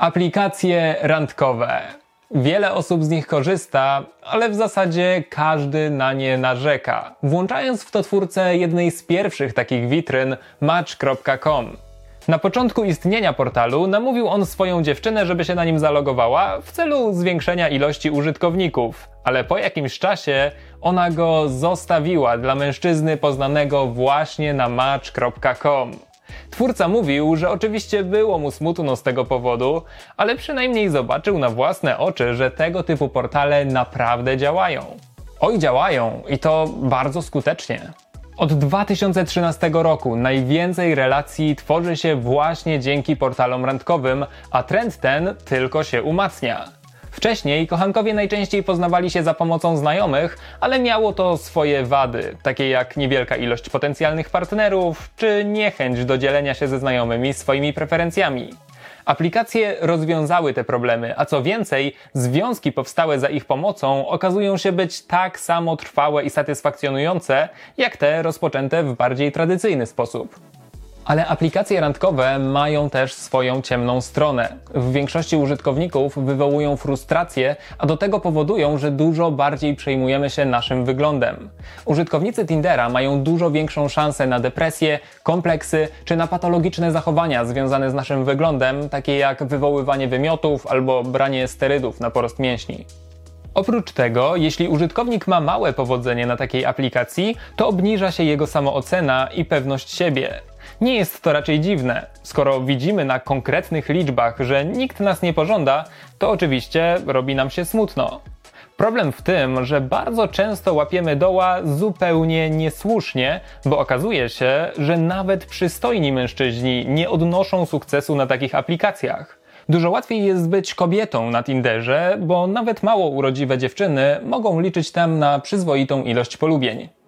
Aplikacje randkowe. Wiele osób z nich korzysta, ale w zasadzie każdy na nie narzeka, włączając w to twórcę jednej z pierwszych takich witryn Match.com. Na początku istnienia portalu namówił on swoją dziewczynę, żeby się na nim zalogowała w celu zwiększenia ilości użytkowników, ale po jakimś czasie ona go zostawiła dla mężczyzny poznanego właśnie na Match.com. Twórca mówił, że oczywiście było mu smutno z tego powodu, ale przynajmniej zobaczył na własne oczy, że tego typu portale naprawdę działają. Oj, działają i to bardzo skutecznie. Od 2013 roku najwięcej relacji tworzy się właśnie dzięki portalom randkowym, a trend ten tylko się umacnia. Wcześniej kochankowie najczęściej poznawali się za pomocą znajomych, ale miało to swoje wady, takie jak niewielka ilość potencjalnych partnerów, czy niechęć do dzielenia się ze znajomymi swoimi preferencjami. Aplikacje rozwiązały te problemy, a co więcej, związki powstałe za ich pomocą okazują się być tak samo trwałe i satysfakcjonujące, jak te rozpoczęte w bardziej tradycyjny sposób. Ale aplikacje randkowe mają też swoją ciemną stronę. W większości użytkowników wywołują frustrację, a do tego powodują, że dużo bardziej przejmujemy się naszym wyglądem. Użytkownicy Tindera mają dużo większą szansę na depresję, kompleksy czy na patologiczne zachowania związane z naszym wyglądem, takie jak wywoływanie wymiotów albo branie sterydów na porost mięśni. Oprócz tego, jeśli użytkownik ma małe powodzenie na takiej aplikacji, to obniża się jego samoocena i pewność siebie. Nie jest to raczej dziwne. Skoro widzimy na konkretnych liczbach, że nikt nas nie pożąda, to oczywiście robi nam się smutno. Problem w tym, że bardzo często łapiemy doła zupełnie niesłusznie, bo okazuje się, że nawet przystojni mężczyźni nie odnoszą sukcesu na takich aplikacjach. Dużo łatwiej jest być kobietą na Tinderze, bo nawet mało urodziwe dziewczyny mogą liczyć tam na przyzwoitą ilość polubień.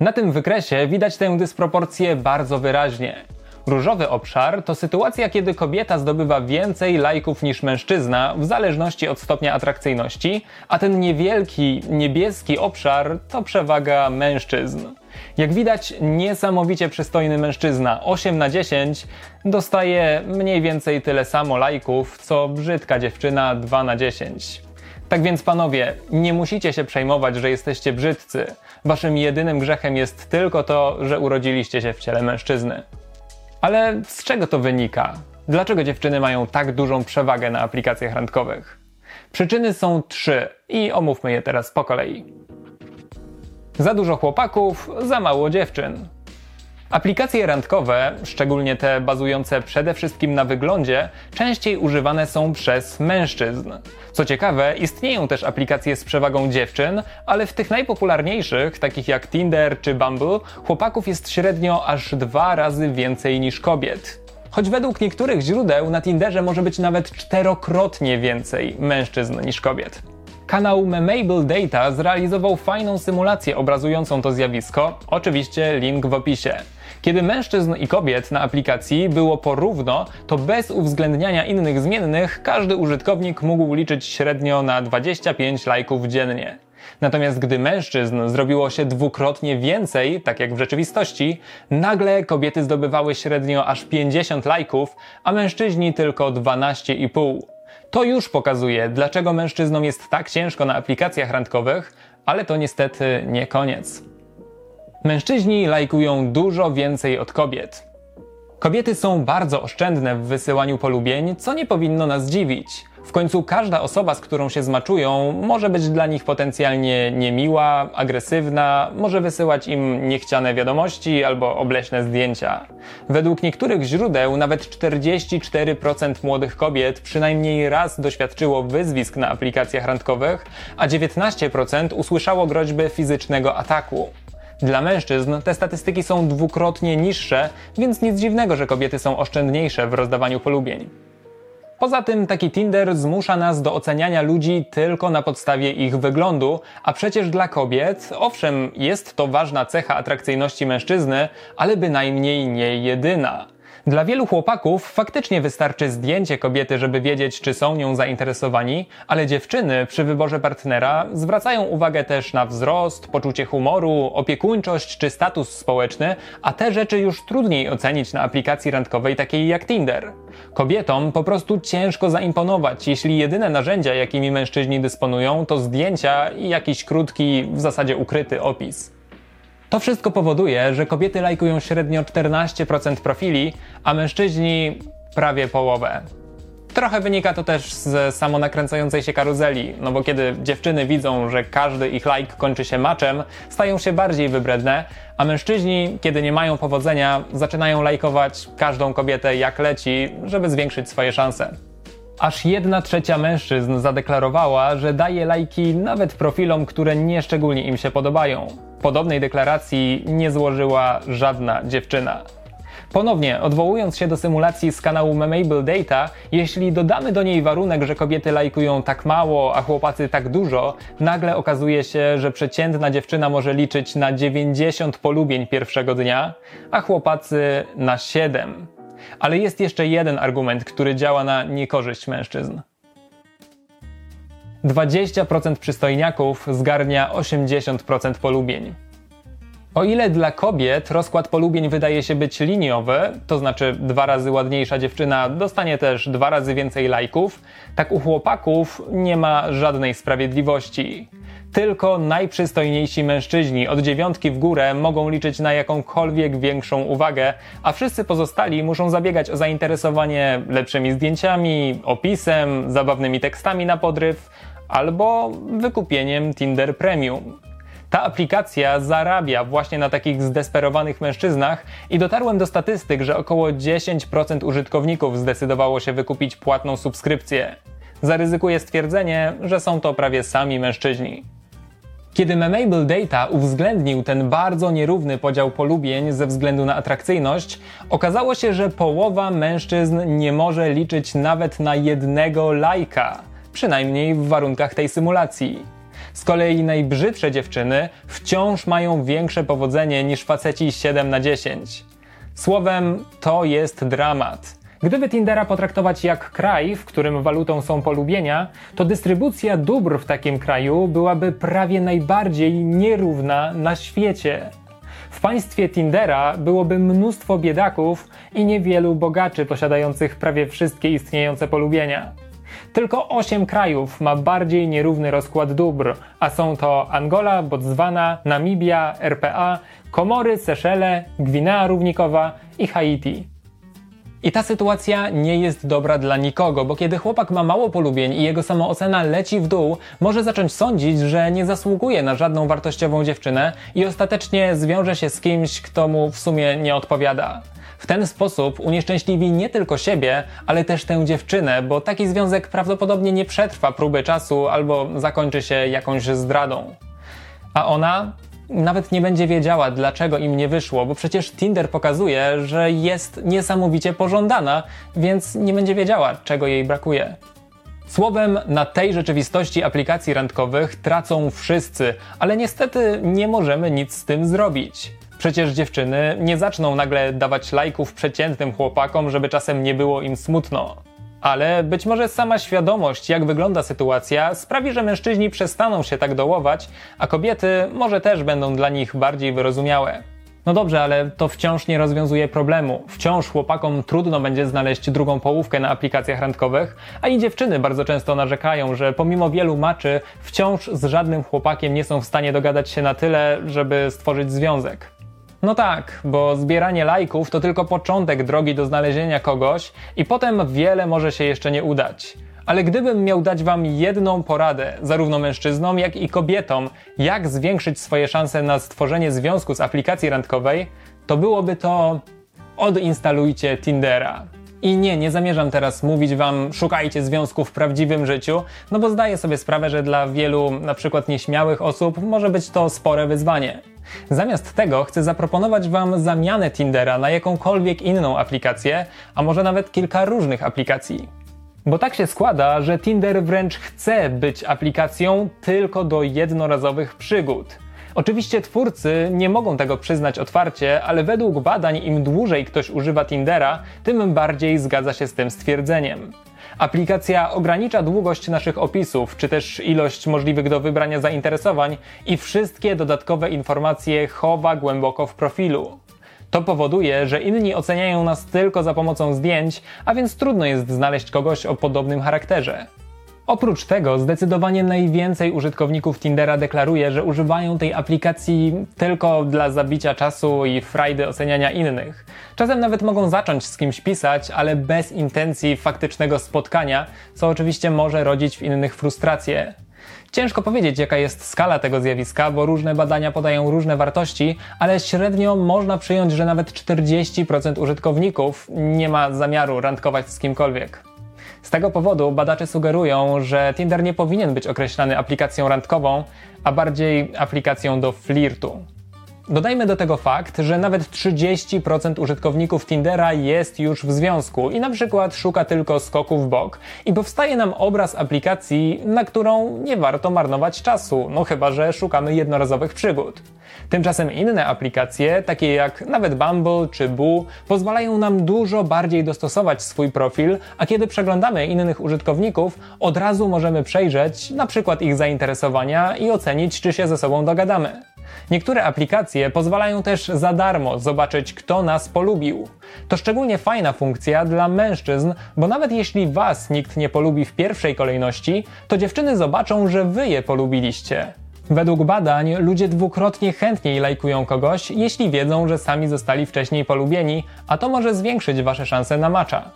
Na tym wykresie widać tę dysproporcję bardzo wyraźnie. Różowy obszar to sytuacja, kiedy kobieta zdobywa więcej lajków niż mężczyzna, w zależności od stopnia atrakcyjności, a ten niewielki, niebieski obszar to przewaga mężczyzn. Jak widać, niesamowicie przystojny mężczyzna 8 na 10 dostaje mniej więcej tyle samo lajków, co brzydka dziewczyna 2 na 10. Tak więc panowie, nie musicie się przejmować, że jesteście brzydcy. Waszym jedynym grzechem jest tylko to, że urodziliście się w ciele mężczyzny. Ale z czego to wynika? Dlaczego dziewczyny mają tak dużą przewagę na aplikacjach randkowych? Przyczyny są trzy i omówmy je teraz po kolei. Za dużo chłopaków, za mało dziewczyn. Aplikacje randkowe, szczególnie te bazujące przede wszystkim na wyglądzie, częściej używane są przez mężczyzn. Co ciekawe, istnieją też aplikacje z przewagą dziewczyn, ale w tych najpopularniejszych, takich jak Tinder czy Bumble, chłopaków jest średnio aż dwa razy więcej niż kobiet. Choć według niektórych źródeł na Tinderze może być nawet czterokrotnie więcej mężczyzn niż kobiet. Kanał Memable Data zrealizował fajną symulację obrazującą to zjawisko, oczywiście link w opisie. Kiedy mężczyzn i kobiet na aplikacji było porówno, to bez uwzględniania innych zmiennych każdy użytkownik mógł liczyć średnio na 25 lajków dziennie. Natomiast gdy mężczyzn zrobiło się dwukrotnie więcej, tak jak w rzeczywistości, nagle kobiety zdobywały średnio aż 50 lajków, a mężczyźni tylko 12,5. To już pokazuje, dlaczego mężczyznom jest tak ciężko na aplikacjach randkowych, ale to niestety nie koniec. Mężczyźni lajkują dużo więcej od kobiet. Kobiety są bardzo oszczędne w wysyłaniu polubień, co nie powinno nas dziwić. W końcu każda osoba, z którą się zmaczują, może być dla nich potencjalnie niemiła, agresywna, może wysyłać im niechciane wiadomości albo obleśne zdjęcia. Według niektórych źródeł nawet 44% młodych kobiet przynajmniej raz doświadczyło wyzwisk na aplikacjach randkowych, a 19% usłyszało groźby fizycznego ataku. Dla mężczyzn te statystyki są dwukrotnie niższe, więc nic dziwnego, że kobiety są oszczędniejsze w rozdawaniu polubień. Poza tym taki Tinder zmusza nas do oceniania ludzi tylko na podstawie ich wyglądu, a przecież dla kobiet, owszem, jest to ważna cecha atrakcyjności mężczyzny, ale bynajmniej nie jedyna. Dla wielu chłopaków faktycznie wystarczy zdjęcie kobiety, żeby wiedzieć, czy są nią zainteresowani, ale dziewczyny przy wyborze partnera zwracają uwagę też na wzrost, poczucie humoru, opiekuńczość czy status społeczny, a te rzeczy już trudniej ocenić na aplikacji randkowej takiej jak Tinder. Kobietom po prostu ciężko zaimponować, jeśli jedyne narzędzia, jakimi mężczyźni dysponują, to zdjęcia i jakiś krótki, w zasadzie ukryty opis. To wszystko powoduje, że kobiety lajkują średnio 14% profili, a mężczyźni prawie połowę. Trochę wynika to też z samonakręcającej się karuzeli, no bo kiedy dziewczyny widzą, że każdy ich like kończy się maczem, stają się bardziej wybredne, a mężczyźni, kiedy nie mają powodzenia, zaczynają lajkować każdą kobietę jak leci, żeby zwiększyć swoje szanse. Aż jedna trzecia mężczyzn zadeklarowała, że daje lajki nawet profilom, które nieszczególnie im się podobają. Podobnej deklaracji nie złożyła żadna dziewczyna. Ponownie, odwołując się do symulacji z kanału Memable Data, jeśli dodamy do niej warunek, że kobiety lajkują tak mało, a chłopacy tak dużo, nagle okazuje się, że przeciętna dziewczyna może liczyć na 90 polubień pierwszego dnia, a chłopacy na 7. Ale jest jeszcze jeden argument, który działa na niekorzyść mężczyzn. 20% przystojniaków zgarnia 80% polubień. O ile dla kobiet rozkład polubień wydaje się być liniowy, to znaczy dwa razy ładniejsza dziewczyna dostanie też dwa razy więcej lajków, tak u chłopaków nie ma żadnej sprawiedliwości. Tylko najprzystojniejsi mężczyźni od dziewiątki w górę mogą liczyć na jakąkolwiek większą uwagę, a wszyscy pozostali muszą zabiegać o zainteresowanie lepszymi zdjęciami, opisem, zabawnymi tekstami na podryw albo wykupieniem Tinder Premium. Ta aplikacja zarabia właśnie na takich zdesperowanych mężczyznach i dotarłem do statystyk, że około 10% użytkowników zdecydowało się wykupić płatną subskrypcję. Zaryzykuję stwierdzenie, że są to prawie sami mężczyźni. Kiedy Memable Data uwzględnił ten bardzo nierówny podział polubień ze względu na atrakcyjność, okazało się, że połowa mężczyzn nie może liczyć nawet na jednego lajka, przynajmniej w warunkach tej symulacji. Z kolei najbrzydsze dziewczyny wciąż mają większe powodzenie niż faceci 7 na 10. Słowem, to jest dramat. Gdyby Tindera potraktować jak kraj, w którym walutą są polubienia, to dystrybucja dóbr w takim kraju byłaby prawie najbardziej nierówna na świecie. W państwie Tindera byłoby mnóstwo biedaków i niewielu bogaczy posiadających prawie wszystkie istniejące polubienia. Tylko 8 krajów ma bardziej nierówny rozkład dóbr, a są to Angola, Botswana, Namibia, RPA, Komory, Seszele, Gwinea Równikowa i Haiti. I ta sytuacja nie jest dobra dla nikogo, bo kiedy chłopak ma mało polubień i jego samoocena leci w dół, może zacząć sądzić, że nie zasługuje na żadną wartościową dziewczynę i ostatecznie zwiąże się z kimś, kto mu w sumie nie odpowiada. W ten sposób unieszczęśliwi nie tylko siebie, ale też tę dziewczynę, bo taki związek prawdopodobnie nie przetrwa próby czasu albo zakończy się jakąś zdradą. A ona nawet nie będzie wiedziała, dlaczego im nie wyszło, bo przecież Tinder pokazuje, że jest niesamowicie pożądana, więc nie będzie wiedziała, czego jej brakuje. Słowem, na tej rzeczywistości aplikacji randkowych tracą wszyscy, ale niestety nie możemy nic z tym zrobić. Przecież dziewczyny nie zaczną nagle dawać lajków przeciętnym chłopakom, żeby czasem nie było im smutno. Ale być może sama świadomość, jak wygląda sytuacja, sprawi, że mężczyźni przestaną się tak dołować, a kobiety może też będą dla nich bardziej wyrozumiałe. No dobrze, ale to wciąż nie rozwiązuje problemu. Wciąż chłopakom trudno będzie znaleźć drugą połówkę na aplikacjach randkowych, a i dziewczyny bardzo często narzekają, że pomimo wielu maczy wciąż z żadnym chłopakiem nie są w stanie dogadać się na tyle, żeby stworzyć związek. No tak, bo zbieranie lajków to tylko początek drogi do znalezienia kogoś i potem wiele może się jeszcze nie udać. Ale gdybym miał dać Wam jedną poradę, zarówno mężczyznom, jak i kobietom, jak zwiększyć swoje szanse na stworzenie związku z aplikacji randkowej, to byłoby to odinstalujcie Tindera. I nie, nie zamierzam teraz mówić wam, szukajcie związku w prawdziwym życiu, no bo zdaję sobie sprawę, że dla wielu, na przykład nieśmiałych osób, może być to spore wyzwanie. Zamiast tego chcę zaproponować Wam zamianę Tindera na jakąkolwiek inną aplikację, a może nawet kilka różnych aplikacji. Bo tak się składa, że Tinder wręcz chce być aplikacją tylko do jednorazowych przygód. Oczywiście twórcy nie mogą tego przyznać otwarcie, ale według badań im dłużej ktoś używa Tindera, tym bardziej zgadza się z tym stwierdzeniem. Aplikacja ogranicza długość naszych opisów, czy też ilość możliwych do wybrania zainteresowań i wszystkie dodatkowe informacje chowa głęboko w profilu. To powoduje, że inni oceniają nas tylko za pomocą zdjęć, a więc trudno jest znaleźć kogoś o podobnym charakterze. Oprócz tego, zdecydowanie najwięcej użytkowników Tindera deklaruje, że używają tej aplikacji tylko dla zabicia czasu i frajdy oceniania innych. Czasem nawet mogą zacząć z kimś pisać, ale bez intencji faktycznego spotkania, co oczywiście może rodzić w innych frustrację. Ciężko powiedzieć, jaka jest skala tego zjawiska, bo różne badania podają różne wartości, ale średnio można przyjąć, że nawet 40% użytkowników nie ma zamiaru randkować z kimkolwiek. Z tego powodu badacze sugerują, że Tinder nie powinien być określany aplikacją randkową, a bardziej aplikacją do flirtu. Dodajmy do tego fakt, że nawet 30% użytkowników Tindera jest już w związku i na przykład szuka tylko skoków w bok i powstaje nam obraz aplikacji, na którą nie warto marnować czasu, no chyba że szukamy jednorazowych przygód. Tymczasem inne aplikacje, takie jak nawet Bumble czy Boo, pozwalają nam dużo bardziej dostosować swój profil, a kiedy przeglądamy innych użytkowników, od razu możemy przejrzeć na przykład ich zainteresowania i ocenić, czy się ze sobą dogadamy. Niektóre aplikacje pozwalają też za darmo zobaczyć, kto nas polubił. To szczególnie fajna funkcja dla mężczyzn, bo nawet jeśli was nikt nie polubi w pierwszej kolejności, to dziewczyny zobaczą, że wy je polubiliście. Według badań ludzie dwukrotnie chętniej lajkują kogoś, jeśli wiedzą, że sami zostali wcześniej polubieni, a to może zwiększyć wasze szanse na macza.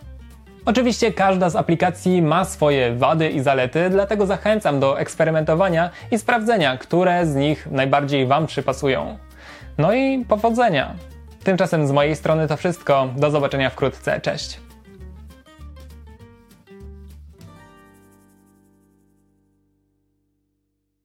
Oczywiście każda z aplikacji ma swoje wady i zalety, dlatego zachęcam do eksperymentowania i sprawdzenia, które z nich najbardziej Wam przypasują. No i powodzenia! Tymczasem z mojej strony to wszystko. Do zobaczenia wkrótce. Cześć!